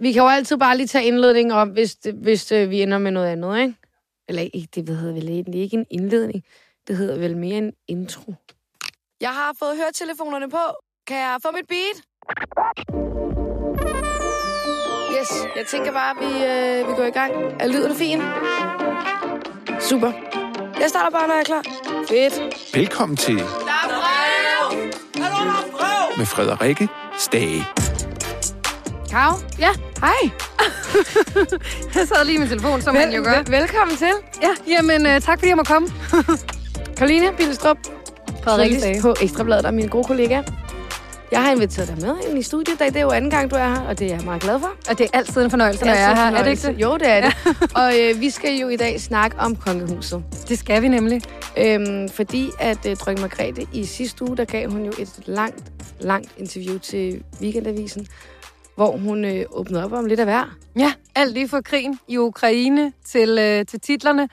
vi kan jo altid bare lige tage indledningen om, hvis, det, hvis øh, vi ender med noget andet, ikke? Eller ikke, det hedder vel egentlig ikke en indledning. Det hedder vel mere en intro. Jeg har fået høretelefonerne på. Kan jeg få mit beat? Yes, jeg tænker bare, at vi, øh, vi går i gang. Er lyden fin? Super. Jeg starter bare, når jeg er klar. Fedt. Velkommen til Der er brev! Er der brev? med Frederikke Stage. Kav? Ja, Hej. jeg sad lige min telefon, som man jo gør. vel- velkommen til. Ja, jamen uh, tak fordi jeg må komme. Karoline Billestrup. Stage. på Ekstrabladet og min gode kollega. Jeg har inviteret dig med ind i studiet i dag. Det er jo anden gang, du er her, og det er jeg meget glad for. Og det er altid en fornøjelse, når jeg er her. Er det ikke det? Jo, det er det. og øh, vi skal jo i dag snakke om kongehuset. Det skal vi nemlig. Øhm, fordi at øh, dronning Margrethe i sidste uge, der gav hun jo et langt, langt interview til Weekendavisen, hvor hun øh, åbnede op om lidt af hver. Ja, alt lige fra krigen i Ukraine til, øh, til titlerne.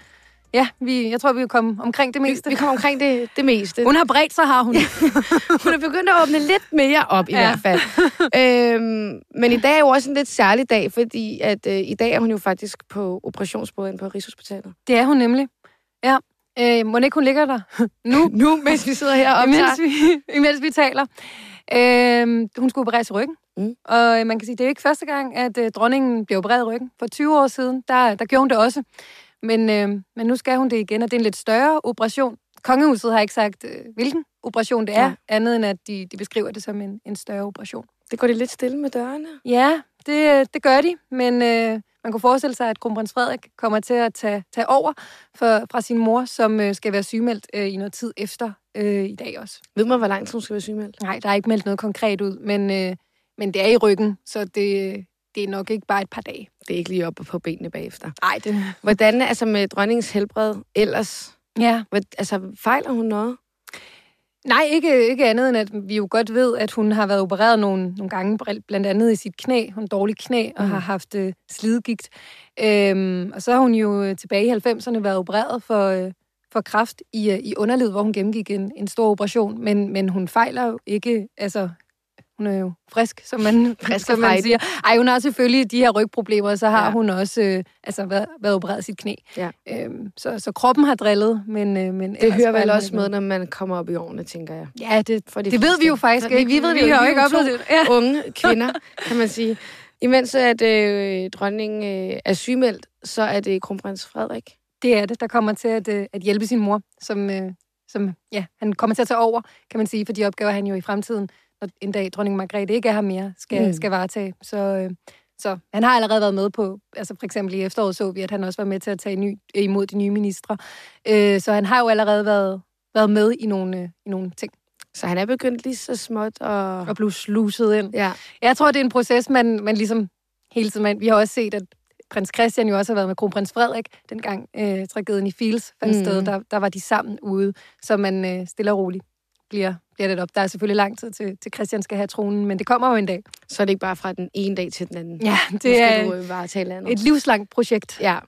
Ja, vi, jeg tror, vi er kommet omkring det Vi, meste. vi kommer omkring det, det meste. Hun har bredt sig, har hun. Hun er begyndt at åbne lidt mere op, i Ja. hvert fald. øhm, men i dag er jo også en lidt særlig dag, fordi at øh, i dag er hun jo faktisk på operationsbordet på Rigshospitalet. det er hun nemlig. Ja. Øh, må ikke hun ligger der nu, Nu, mens vi sidder her og imens optager. vi, imens vi taler. Øh, hun skulle opereres i ryggen. Mm. Og øh, man kan sige, det er jo ikke første gang, at øh, dronningen blev opereret ryggen. For 20 år siden, der, der gjorde hun det også. Men, øh, men nu skal hun det igen, og det er en lidt større operation. Kongehuset har ikke sagt, øh, hvilken operation det er, Ja. ja. andet end at de, de beskriver det som en, en større operation. Det går det lidt stille med dørene. Ja, det, det gør de, men øh, man kunne forestille sig, at kronprins Frederik kommer til at tage, tage over for, fra sin mor, som øh, skal være sygemeldt øh, i noget tid efter øh, i dag også. Ved man, hvor lang tid hun skal være sygemeldt? Nej, der er ikke meldt noget konkret ud, men, øh, men det er i ryggen, så det, det er nok ikke bare et par dage. Det er ikke lige oppe på benene bagefter. Nej, det... Hvordan er altså med dronningens helbred ellers? Ja. Hvad, altså, fejler hun noget? Nej, ikke, ikke andet end, at vi jo godt ved, at hun har været opereret nogle, nogle gange, blandt andet i sit knæ, hun dårlig knæ, og Mm. har haft øh, slidgigt. Øhm, og så har hun jo øh, tilbage i 90'erne været opereret for, øh, for kræft i, øh, i underlivet, hvor hun gennemgik en, en stor operation. Men, men hun fejler jo ikke, altså hun er jo frisk, som man, Frisk som man siger. Ej, hun har selvfølgelig de her rygproblemer, så har Ja. hun også øh, altså, været, været opereret sit knæ. Ja. Øhm, så, så kroppen har drillet, men, øh, men Det hører vel også med, når man kommer op i årene, tænker jeg. Ja, det, For de det ved vi jo faktisk Vi- ikke. vi ved det jo. Vi har Vi jo ikke oplevet det. Ja. Unge kvinder, kan man sige. Imens at øh, dronningen øh, er sygemeldt, så er det kronprins Frederik. Det er det, der kommer til at, øh, at hjælpe sin mor, som, øh, som ja, han kommer til at tage over, kan man sige, for de opgaver, han jo i fremtiden, når en dag dronning Margrethe ikke er her mere, skal, Mm. skal varetage. Så, øh, så han har allerede været med på, altså for eksempel i efteråret så vi, at han også var med til at tage ny, imod de nye ministre. Øh, så han har jo allerede været, været med i nogle, øh, i nogle ting, Så han er begyndt lige så småt og... og blev sluset ind. Ja, Jeg tror, det er en proces, man, man ligesom hele tiden... Man, vi har også set, at prins Christian jo også har været med kronprins Frederik, dengang øh, tragedien i Fields fandt mm. sted. Der, der var de sammen ude, så man øh, stille og roligt bliver, bliver det op. Der er selvfølgelig lang tid til, til Christian skal have tronen, men det kommer jo en dag. så er det ikke bare fra den ene dag til den anden. Ja, det skal er du øh, varetage landet. et livslangt projekt. Ja.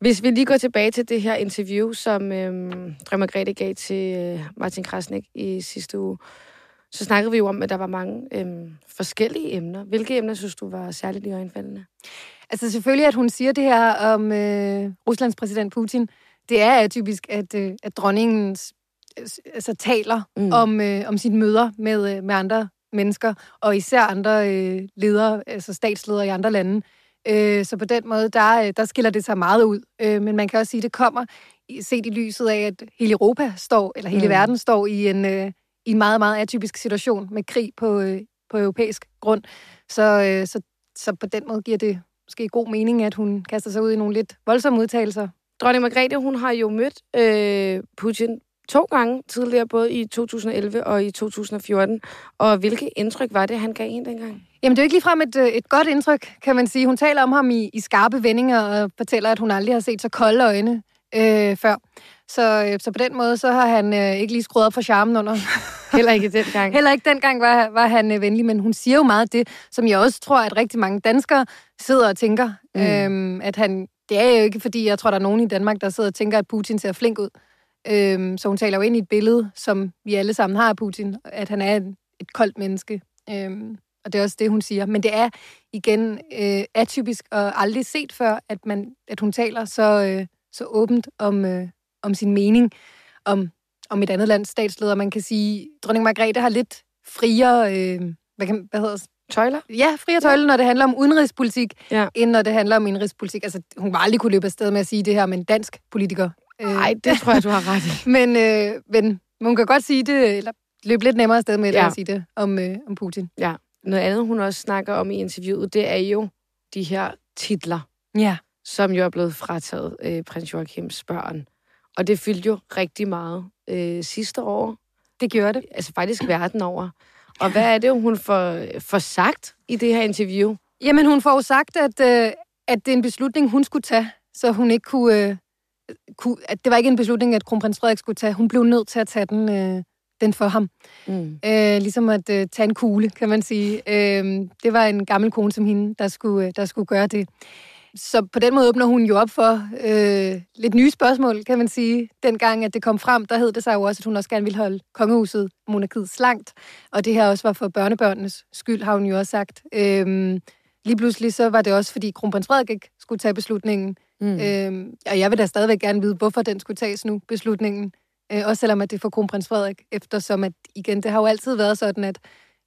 Hvis vi lige går tilbage til det her interview, som øhm, dronning Margrethe gav til øh, Martin Krasnik i sidste uge, så snakkede vi jo om, at der var mange øhm, forskellige emner. Hvilke emner synes du var særligt i øjenfaldende? Altså selvfølgelig, at hun siger det her om øh, Ruslands præsident Putin, det er atypisk, at, øh, at dronningen øh, altså, taler Mm. om, øh, om sine møder med, øh, med andre mennesker, og især andre øh, ledere, altså statsledere i andre lande. Øh, så på den måde, der, øh, der skiller det sig meget ud. Øh, men man kan også sige, at det kommer i- set i lyset af, at hele Europa står, eller hele mm. verden står i en, øh, i en meget, meget atypisk situation med krig på, øh, på europæisk grund. Så, øh, så, så på den måde giver det måske god mening, at hun kaster sig ud i nogle lidt voldsomme udtalelser. Dronning Margrethe, hun har jo mødt øh, Putin to gange tidligere, både i 2011 og i 2014. Og hvilke indtryk var det, han gav hende dengang? Jamen, det er jo ikke ligefrem et, øh, et godt indtryk, kan man sige. Hun taler om ham i, i skarpe vendinger og fortæller, at hun aldrig har set så kolde øjne øh, før. Så, øh, så på den måde, så har han øh, ikke lige skruet op for charmen under. Heller ikke dengang. Heller ikke dengang var, var han øh, venlig, men hun siger jo meget det, som jeg også tror, at rigtig mange danskere sidder og tænker. Mm. Øhm, at han, det er jo ikke, fordi jeg tror, der er nogen i Danmark, der sidder og tænker, at Putin ser flink ud. Øhm, så hun taler jo ind i et billede, som vi alle sammen har af Putin, at han er et, et koldt menneske. Øhm, Og det er også det, hun siger. Men det er igen øh, atypisk og aldrig set før, at, man, at hun taler så, øh, så åbent om, øh, om sin mening om, om et andet lands statsleder. Man kan sige, at dronning Margrethe har lidt friere... Øh, hvad, kan, hvad hedder det? Tøjler? Ja, friere tøjler, når det handler om udenrigspolitik, Ja. end når det handler om indrigspolitik. Altså, hun var aldrig kunne løbe afsted med at sige det her med en dansk politiker. Øh, Nej, det tror jeg, du har ret i. men, øh, men hun kan godt sige det, eller løbe lidt nemmere afsted med det, Ja. at sige det om, øh, om Putin. Ja. Noget andet, hun også snakker om i interviewet, det er jo de her titler, Ja. som jo er blevet frataget øh, prins Joachims børn. Og det fyldte jo rigtig meget øh, sidste år, Det gjorde det. altså faktisk verden over. Og hvad er det, hun får, får sagt i det her interview? Jamen, hun får jo sagt, at, øh, at det er en beslutning, hun skulle tage, så hun ikke kunne, øh, kunne... At det var ikke en beslutning, at kronprins Frederik skulle tage. Hun blev nødt til at tage den, øh, den for ham. Mm. Øh, ligesom at øh, tage en kugle, kan man sige. Øh, det var en gammel kone som hende, der skulle, øh, der skulle gøre det. Så på den måde åbner hun jo op for øh, lidt nye spørgsmål, kan man sige. Dengang, at det kom frem, der hed det sig jo også, at hun også gerne ville holde kongehuset, monarkiet, slankt. Og det her også var for børnebørnenes skyld, har hun jo også sagt. Øh, lige pludselig så var det også, fordi kronprins Frederik ikke skulle tage beslutningen. Mm. Øh, og jeg vil da stadigvæk gerne vide, hvorfor den skulle tages nu, beslutningen. Øh, også selvom at det er for kronprins Frederik, eftersom at, igen, det har jo altid været sådan, at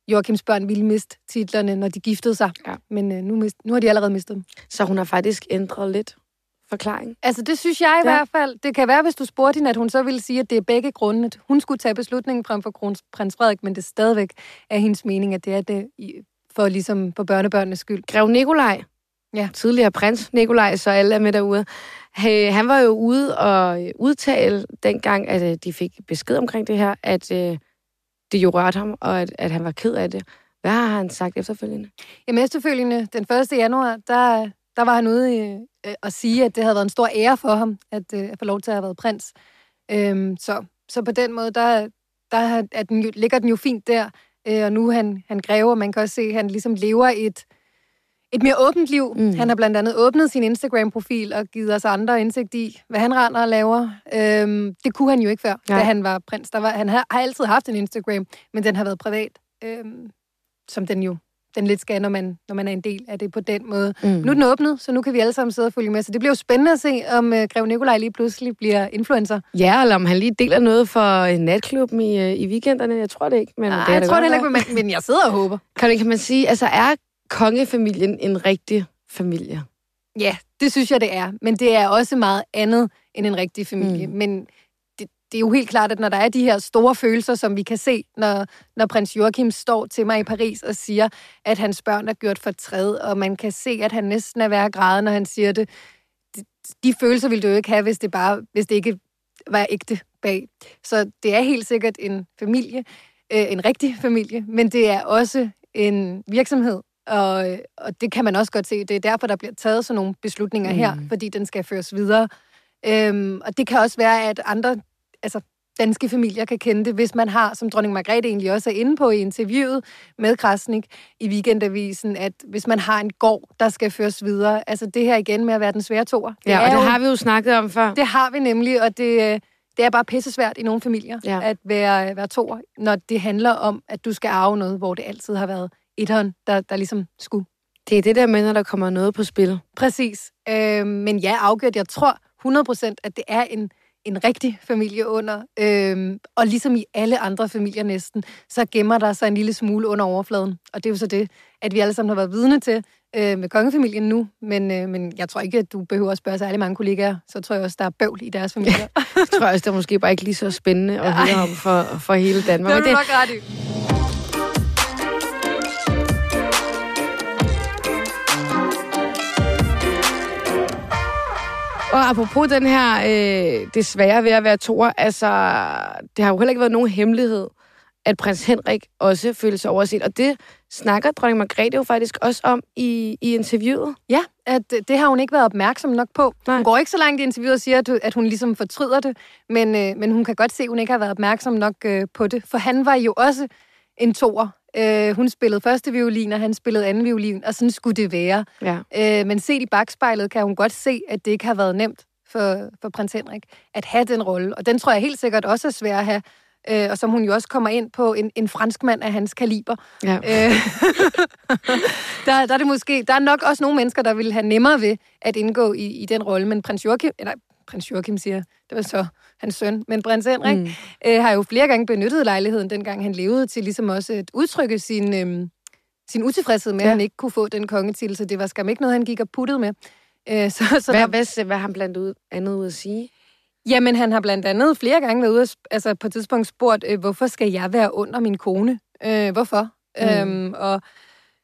Joachims børn ville miste titlerne, når de giftede sig. Ja. Men øh, nu, mist, nu har de allerede mistet dem. Så hun har faktisk ændret lidt forklaring. Altså, det synes jeg i Ja. hvert fald. Det kan være, hvis du spurgte hende, at hun så ville sige, at det er begge grunde. At hun skulle tage beslutningen frem for kronprins Frederik, men det stadigvæk er hendes mening, at det er det for, ligesom, for børnebørnenes skyld. Grev Nikolaj, Ja. tidligere prins Nikolaj, så alle er med derude, han han var jo ude og øh, udtale dengang, at øh, de fik besked omkring det her, at øh, det jo rørte ham, og at, at han var ked af det. Hvad har han sagt efterfølgende? Jamen efterfølgende, den 1. januar, der, der var han ude i, øh, at sige, at det havde været en stor ære for ham, at, øh, at få lov til at have været prins. Øhm, så, så på den måde, der, der er- den jo, ligger den jo fint der. Øh, og nu han, han græver, man kan også se, at han ligesom lever et, et mere åbent liv. Mm. Han har blandt andet åbnet sin Instagram-profil og givet os andre indsigt i, hvad han render og laver. Øhm, det kunne han jo ikke før, Nej. da han var prins. Der var, han har, har altid haft en Instagram, men den har været privat, øhm, som den jo den lidt skal, når man, når man er en del af det på den måde. Mm. Nu er den åbnet, så nu kan vi alle sammen sidde og følge med. Så det bliver jo spændende at se, om øh, Grev Nikolaj lige pludselig bliver influencer. Ja, eller om han lige deler noget for øh, natklubben i, øh, i weekenderne. Jeg tror det ikke. Men Nej, det jeg da tror det heller ikke, men, men jeg sidder og håber. Kan, kan man sige, altså er kongefamilien en rigtig familie? Ja, det synes jeg, det er. Men det er også meget andet end en rigtig familie. Mm. Men det, det er jo helt klart, at når der er de her store følelser, som vi kan se, når, når prins Joachim står til mig i Paris og siger, at hans børn er gjort for træd, og man kan se, at han næsten er at græde, når han siger det. De, de følelser ville du jo ikke have, hvis det, bare, hvis det ikke var ægte bag. Så det er helt sikkert en familie, øh, en rigtig familie, men det er også en virksomhed, og, og det kan man også godt se. Det er derfor, der bliver taget sådan nogle beslutninger mm. her, fordi den skal føres videre. Øhm, og det kan også være, at andre altså, danske familier kan kende det, hvis man har, som dronning Margrethe egentlig også er inde på i interviewet med Krasnik i Weekendavisen, at hvis man har en gård, der skal føres videre, altså det her igen med at være den svære toer. Ja, og det jo- har vi jo snakket om før. det har vi nemlig, og det, øh, det er bare pissesvært i nogle familier ja. at være, være toer, når det handler om, at du skal arve noget, hvor det altid har været etteren, der, der ligesom skulle. Det er det der med, når der kommer noget på spil. Præcis. Øh, men ja, afgjort, jeg tror 100% at det er en, en rigtig familie under. Øh, og ligesom i alle andre familier næsten, så gemmer der sig en lille smule under overfladen. Og det er jo så det, at vi alle sammen har været vidne til øh, med kongefamilien nu. Men, øh, men jeg tror ikke, at du behøver at spørge særlig mange kollegaer. Så tror jeg også, der er bøvl i deres familier. Jeg tror også, det er måske bare ikke lige så spændende at høre om for, for hele Danmark. det er du nok ret i. og apropos den her, øh, det svære ved at være toer, altså, det har jo heller ikke været nogen hemmelighed, at prins Henrik også følte sig overset. Og det snakker dronning Margrethe jo faktisk også om i, i interviewet. Ja, at det har hun ikke været opmærksom nok på. Nej. Hun går ikke så langt i interviewet og siger, at, at hun ligesom fortryder det, men, øh, men hun kan godt se, at hun ikke har været opmærksom nok øh, på det. For han var jo også en toer. Øh, hun spillede første violin, og han spillede anden violin, og sådan skulle det være. Ja. Øh, men set i bagspejlet kan hun godt se, at det ikke har været nemt for, for prins Henrik at have den rolle. Og den tror jeg helt sikkert også er svær at have øh, og som hun jo også kommer ind på, en, en franskmand af hans kaliber. Ja. Øh, der, der, er det måske, der er nok også nogle mennesker, der vil have nemmere ved at indgå i, i den rolle, men prins Joachim, eller prins Joachim siger, det var så hans søn, men prins Henrik mm. øh, har jo flere gange benyttet lejligheden, dengang han levede, til ligesom også at udtrykke sin, øh, sin utilfredshed med, ja. at han ikke kunne få den kongetitel, så det var skam ikke noget, han gik og puttede med. Øh, så, så hvad, der, hvad, hvad har han blandt ud, andet ud at sige? Jamen, han har blandt andet flere gange været ude og, altså på et tidspunkt spurgt, øh, hvorfor skal jeg være under min kone? Øh, hvorfor? Mm. Øhm, og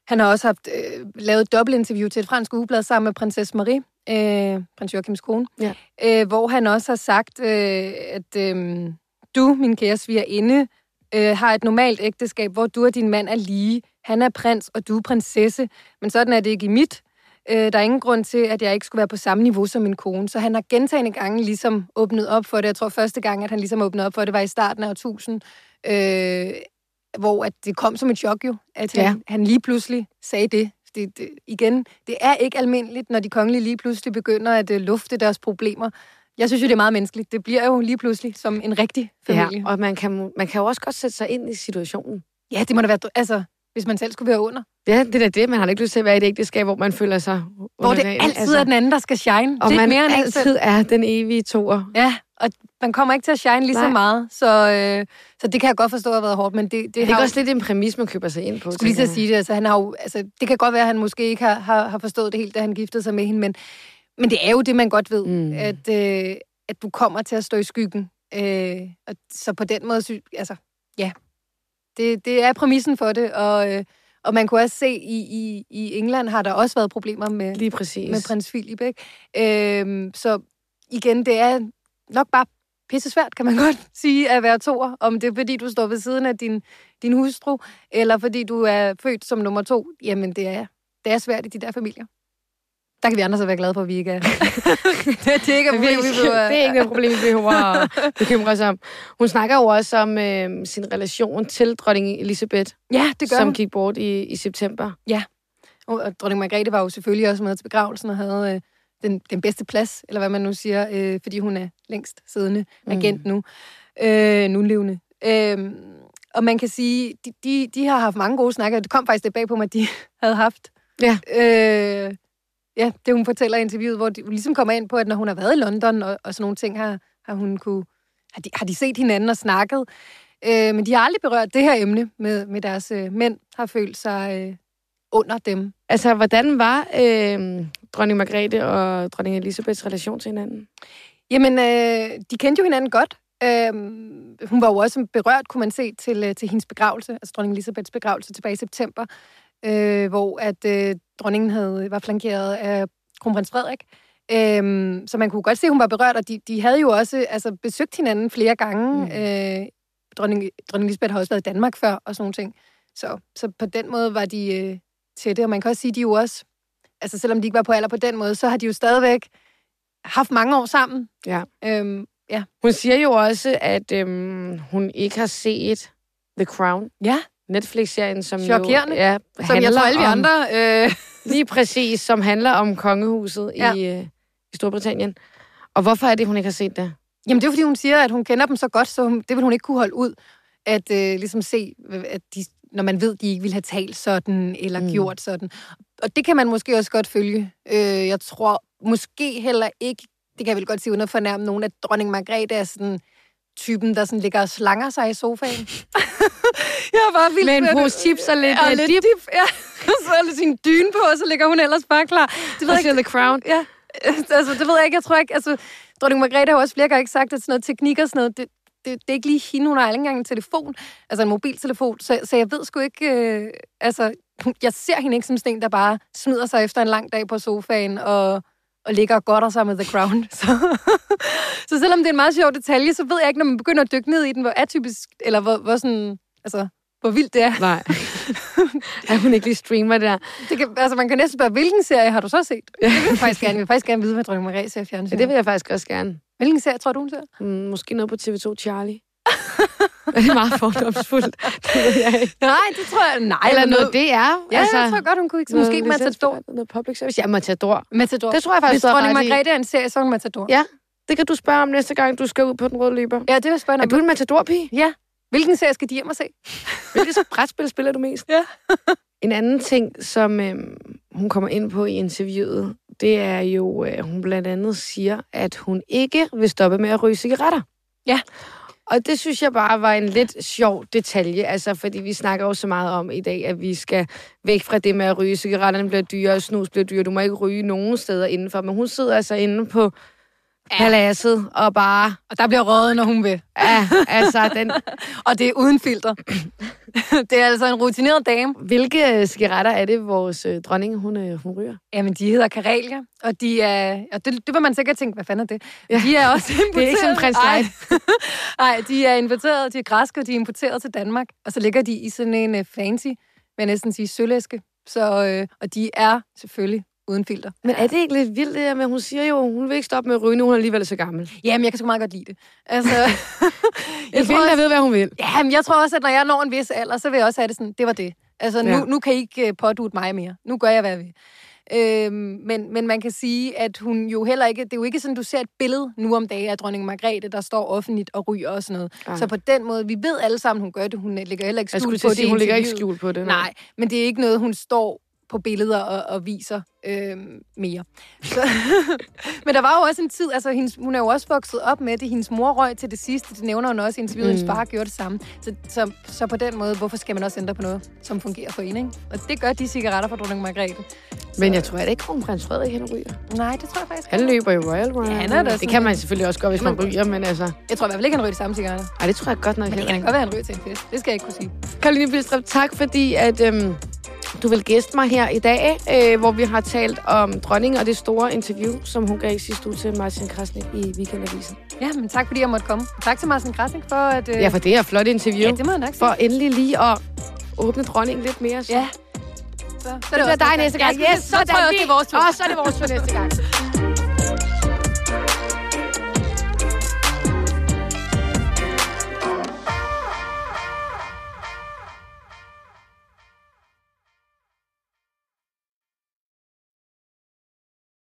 han har også haft øh, lavet et dobbeltinterview til et fransk ugeblad sammen med prinsesse Marie, øh, prins Joachims kone, Ja. øh, hvor han også har sagt, øh, at øh, du, min kære svigerinde, øh, har et normalt ægteskab, hvor du og din mand er lige. Han er prins, og du er prinsesse. Men sådan er det ikke i mit. Øh, der er ingen grund til, at jeg ikke skulle være på samme niveau som min kone. Så han har gentagende gange ligesom åbnet op for det. Jeg tror første gang, at han ligesom åbnede op for det, var i starten af 1000, øh, hvor at det kom som et chok jo, at han, ja. han lige pludselig sagde det. Det, det. Igen, det er ikke almindeligt, når de kongelige lige pludselig begynder at øh, lufte deres problemer. Jeg synes jo, det er meget menneskeligt. Det bliver jo lige pludselig som en rigtig familie. Ja, og man kan, man kan jo også godt sætte sig ind i situationen. Ja, det må da være... Altså, hvis man selv skulle være under. Ja, det er da det. Man har ikke lyst til at være i et ægteskab, hvor man føler sig Hvor det altid er den anden, der skal shine. og det man mere end altid er den evige toer. Ja, og man kommer ikke til at shine lige så Nej. meget. Så, øh, så det kan jeg godt forstå har været hårdt, men det, det, Det er jo- også lidt en præmis, man køber sig ind på. skulle lige tænker sige det. Altså, han har jo, altså, det kan godt være, at han måske ikke har, har, har forstået det helt, da han giftede sig med hende, men, men det er jo det, man godt ved, Mm. at, øh, at du kommer til at stå i skyggen. Øh, og så på den måde, altså, ja, det, det er præmissen for det, og, øh, og man kunne også se, i, i, i England har der også været problemer med. Lige præcis. med prins Philip, ikke? Øhm, så igen, det er nok bare pisse svært, kan man godt sige, at være toer. Om det er, fordi du står ved siden af din, din hustru, eller fordi du er født som nummer to. Jamen, det er, det er svært i de der familier. Der kan vi andre så være glade for, at vi ikke er. det, er ikke et problem, vi behøver. det er ikke noget problem, vi behøver at bekymre os om. Hun snakker jo også om øh, sin relation til dronning Elisabeth, Ja, det gør som hun. gik bort i, i september. Og og dronning Margrethe var jo selvfølgelig også med til begravelsen og havde øh, den, den bedste plads, eller hvad man nu siger, øh, fordi hun er længst siddende regent nu, øh, nu levende. Øh, og man kan sige, de, de, de har haft mange gode snakker. Det kom faktisk bag på mig, at de havde haft. Ja. Øh, ja, det hun fortæller i interviewet, hvor de ligesom kommer ind på, at når hun har været i London og, og sådan nogle ting, har, har hun kunne, har de, har de set hinanden og snakket. Øh, men de har aldrig berørt det her emne med, med deres øh, mænd, har følt sig øh, under dem. Altså, hvordan var øh, dronning Margrethe og dronning Elisabeths relation til hinanden? Jamen, øh, de kendte jo hinanden godt. Øh, hun var jo også berørt, kunne man se, til, øh, til hendes begravelse, altså dronning Elisabeths begravelse tilbage i september, øh, hvor at øh, dronningen havde, var flankeret af kronprins Frederik. Øh, så man kunne godt se, at hun var berørt, og de, de havde jo også altså, besøgt hinanden flere gange. Mm. Øh, dronning, dronning Elisabeth har også været i Danmark før, og sådan nogle ting. Så, så på den måde var de øh, tætte, og man kan også sige, at de jo også, altså selvom de ikke var på alder på den måde, så har de jo stadigvæk haft mange år sammen. Ja. Øhm, ja. Hun siger jo også, at øhm, hun ikke har set The Crown, Ja, Netflix-serien, som Chokerende. jo ja, som jeg tror alle vi andre... Øh, Lige præcis, som handler om kongehuset Ja. i, øh, i Storbritannien. Og hvorfor er det, hun ikke har set det? jamen det er fordi, hun siger, at hun kender dem så godt, så hun, det vil hun ikke kunne holde ud. At øh, ligesom se, at de, når man ved, de ikke ville have talt sådan, eller mm. gjort sådan. Og det kan man måske også godt følge. Øh, jeg tror måske heller ikke, det kan jeg vel godt sige, uden at fornærme nogen, at dronning Margrethe er sådan typen, der sådan ligger og slanger sig i sofaen. jeg bare vildt Med en pose chips og lidt, og øh, lidt dip. dip. Ja. så er lidt sin dyne på, og så ligger hun ellers bare klar. Det ved Og jeg ikke. The Crown. Ja, altså, det ved jeg ikke. Jeg tror ikke, altså, dronning Margrethe har også flere gange ikke sagt, at sådan noget teknik og sådan noget, det, det, det er ikke lige hende. Hun har ikke engang en telefon, altså en mobiltelefon, så, så jeg ved sgu ikke, øh, altså, jeg ser hende ikke som sådan en, der bare smider sig efter en lang dag på sofaen og, og ligger og godter sig med The Crown. Så, så selvom det er en meget sjov detalje, så ved jeg ikke, når man begynder at dykke ned i den, hvor atypisk, eller hvor, hvor sådan, altså, hvor vildt det er. Nej. at hun ikke lige streamer det der. Det kan, altså, man kan næsten spørge, hvilken serie har du så set? Det vil jeg faktisk gerne. Jeg vil faktisk gerne vide, hvad dronning Marie ser i Ja, fjernsyn. det vil jeg faktisk også gerne. Hvilken serie tror du, hun ser? Mm, måske noget på TV2 Charlie. er det meget fordomsfuldt? Det ved jeg ikke. Nej, det tror jeg... Nej, Eller noget DR. Ja, altså, jeg tror godt, hun kunne ikke. Måske noget Matador. Noget public service. Ja, Matador. Matador. Det tror jeg faktisk, Hvis dronning. Margrethe er en serie, så er hun Matador. Ja. Det kan du spørge om næste gang, du skal ud på den røde løber. Ja, det vil jeg spørge Er dig du om. en matadorpige? Ja, Hvilken serie skal de hjem og se? Hvilket brætspil spiller du mest? Ja. en anden ting, som øhm, hun kommer ind på i interviewet, det er jo, at hun blandt andet siger, at hun ikke vil stoppe med at ryge cigaretter. Ja. Og det synes jeg bare var en lidt sjov detalje, altså fordi vi snakker jo så meget om i dag, at vi skal væk fra det med at ryge. Cigaretterne bliver dyre, snus bliver dyre, du må ikke ryge nogen steder indenfor, men hun sidder altså inde på paladset og bare... Og der bliver røget, når hun vil. Ja, altså den... og det er uden filter. det er altså en rutineret dame. Hvilke øh, cigaretter er det, vores øh, dronning, hun, øh, hun ryger? Jamen, de hedder Karelia, og de er... Og det, det vil man sikkert tænke, hvad fanden er det? Ja. De er også importeret... det er ikke sådan prins Nej, de er importeret, de er græske, og de er importeret til Danmark. Og så ligger de i sådan en uh, fancy, jeg næsten sige, sølvæske. Så, øh, og de er selvfølgelig uden filter. Men er det ikke lidt vildt det der med, hun siger jo, hun vil ikke stoppe med at ryge, nu hun er alligevel så gammel. Jamen, jeg kan sgu meget godt lide det. Altså, jeg tror også, ved, hvad hun vil. Jamen, jeg tror også, at når jeg når en vis alder, så vil jeg også have det sådan, det var det. Altså, nu, ja. nu kan I ikke øh, pådute mig mere. Nu gør jeg, hvad jeg vil. Øhm, men, men man kan sige, at hun jo heller ikke... Det er jo ikke sådan, du ser et billede nu om dagen af dronning Margrethe, der står offentligt og ryger og sådan noget. Ja. Så på den måde, vi ved alle sammen, hun gør det. Hun lægger heller ikke skjul på det. Sige, hun lægger ikke skjul på det. Nej, men det er ikke noget, hun står på billeder og, og viser øh, mere. Så, men der var jo også en tid, altså hendes, hun er jo også vokset op med det. Hendes mor røg til det sidste, det nævner hun også i interviewet. Mm. Hendes far gjorde det samme. Så, så, så på den måde, hvorfor skal man også ændre på noget, som fungerer for en, ikke? Og det gør de cigaretter fra dronning Margrethe. Så. Men jeg tror at det ikke, kronprins Frederik han ryger. Nej, det tror jeg faktisk Han løber jo Royal Royal. Ja, han er det kan man selvfølgelig også gøre, hvis man, man ryger, men altså... Jeg tror i hvert fald ikke, han ryger de samme cigaretter. Nej, det tror jeg godt nok. Men det kan godt være, han ryger til en fest. Det skal jeg ikke kunne sige. Karoline Bilstrup, tak fordi at, øhm, du vil gæste mig her i dag, øh, hvor vi har talt om dronningen og det store interview, som hun gav i sidste uge til Martin Krasnik i Weekendavisen. Ja, men tak fordi jeg måtte komme. Tak til Martin Krasnik for at... Øh... Ja, for det er et flot interview. Ja, det må jeg nok sige. For endelig lige at åbne dronningen lidt mere. Så. Ja. Så, så det bliver dig næste gang. Yes, så, så tror jeg også, det er vores tur. Og så er det vores tur næste gang.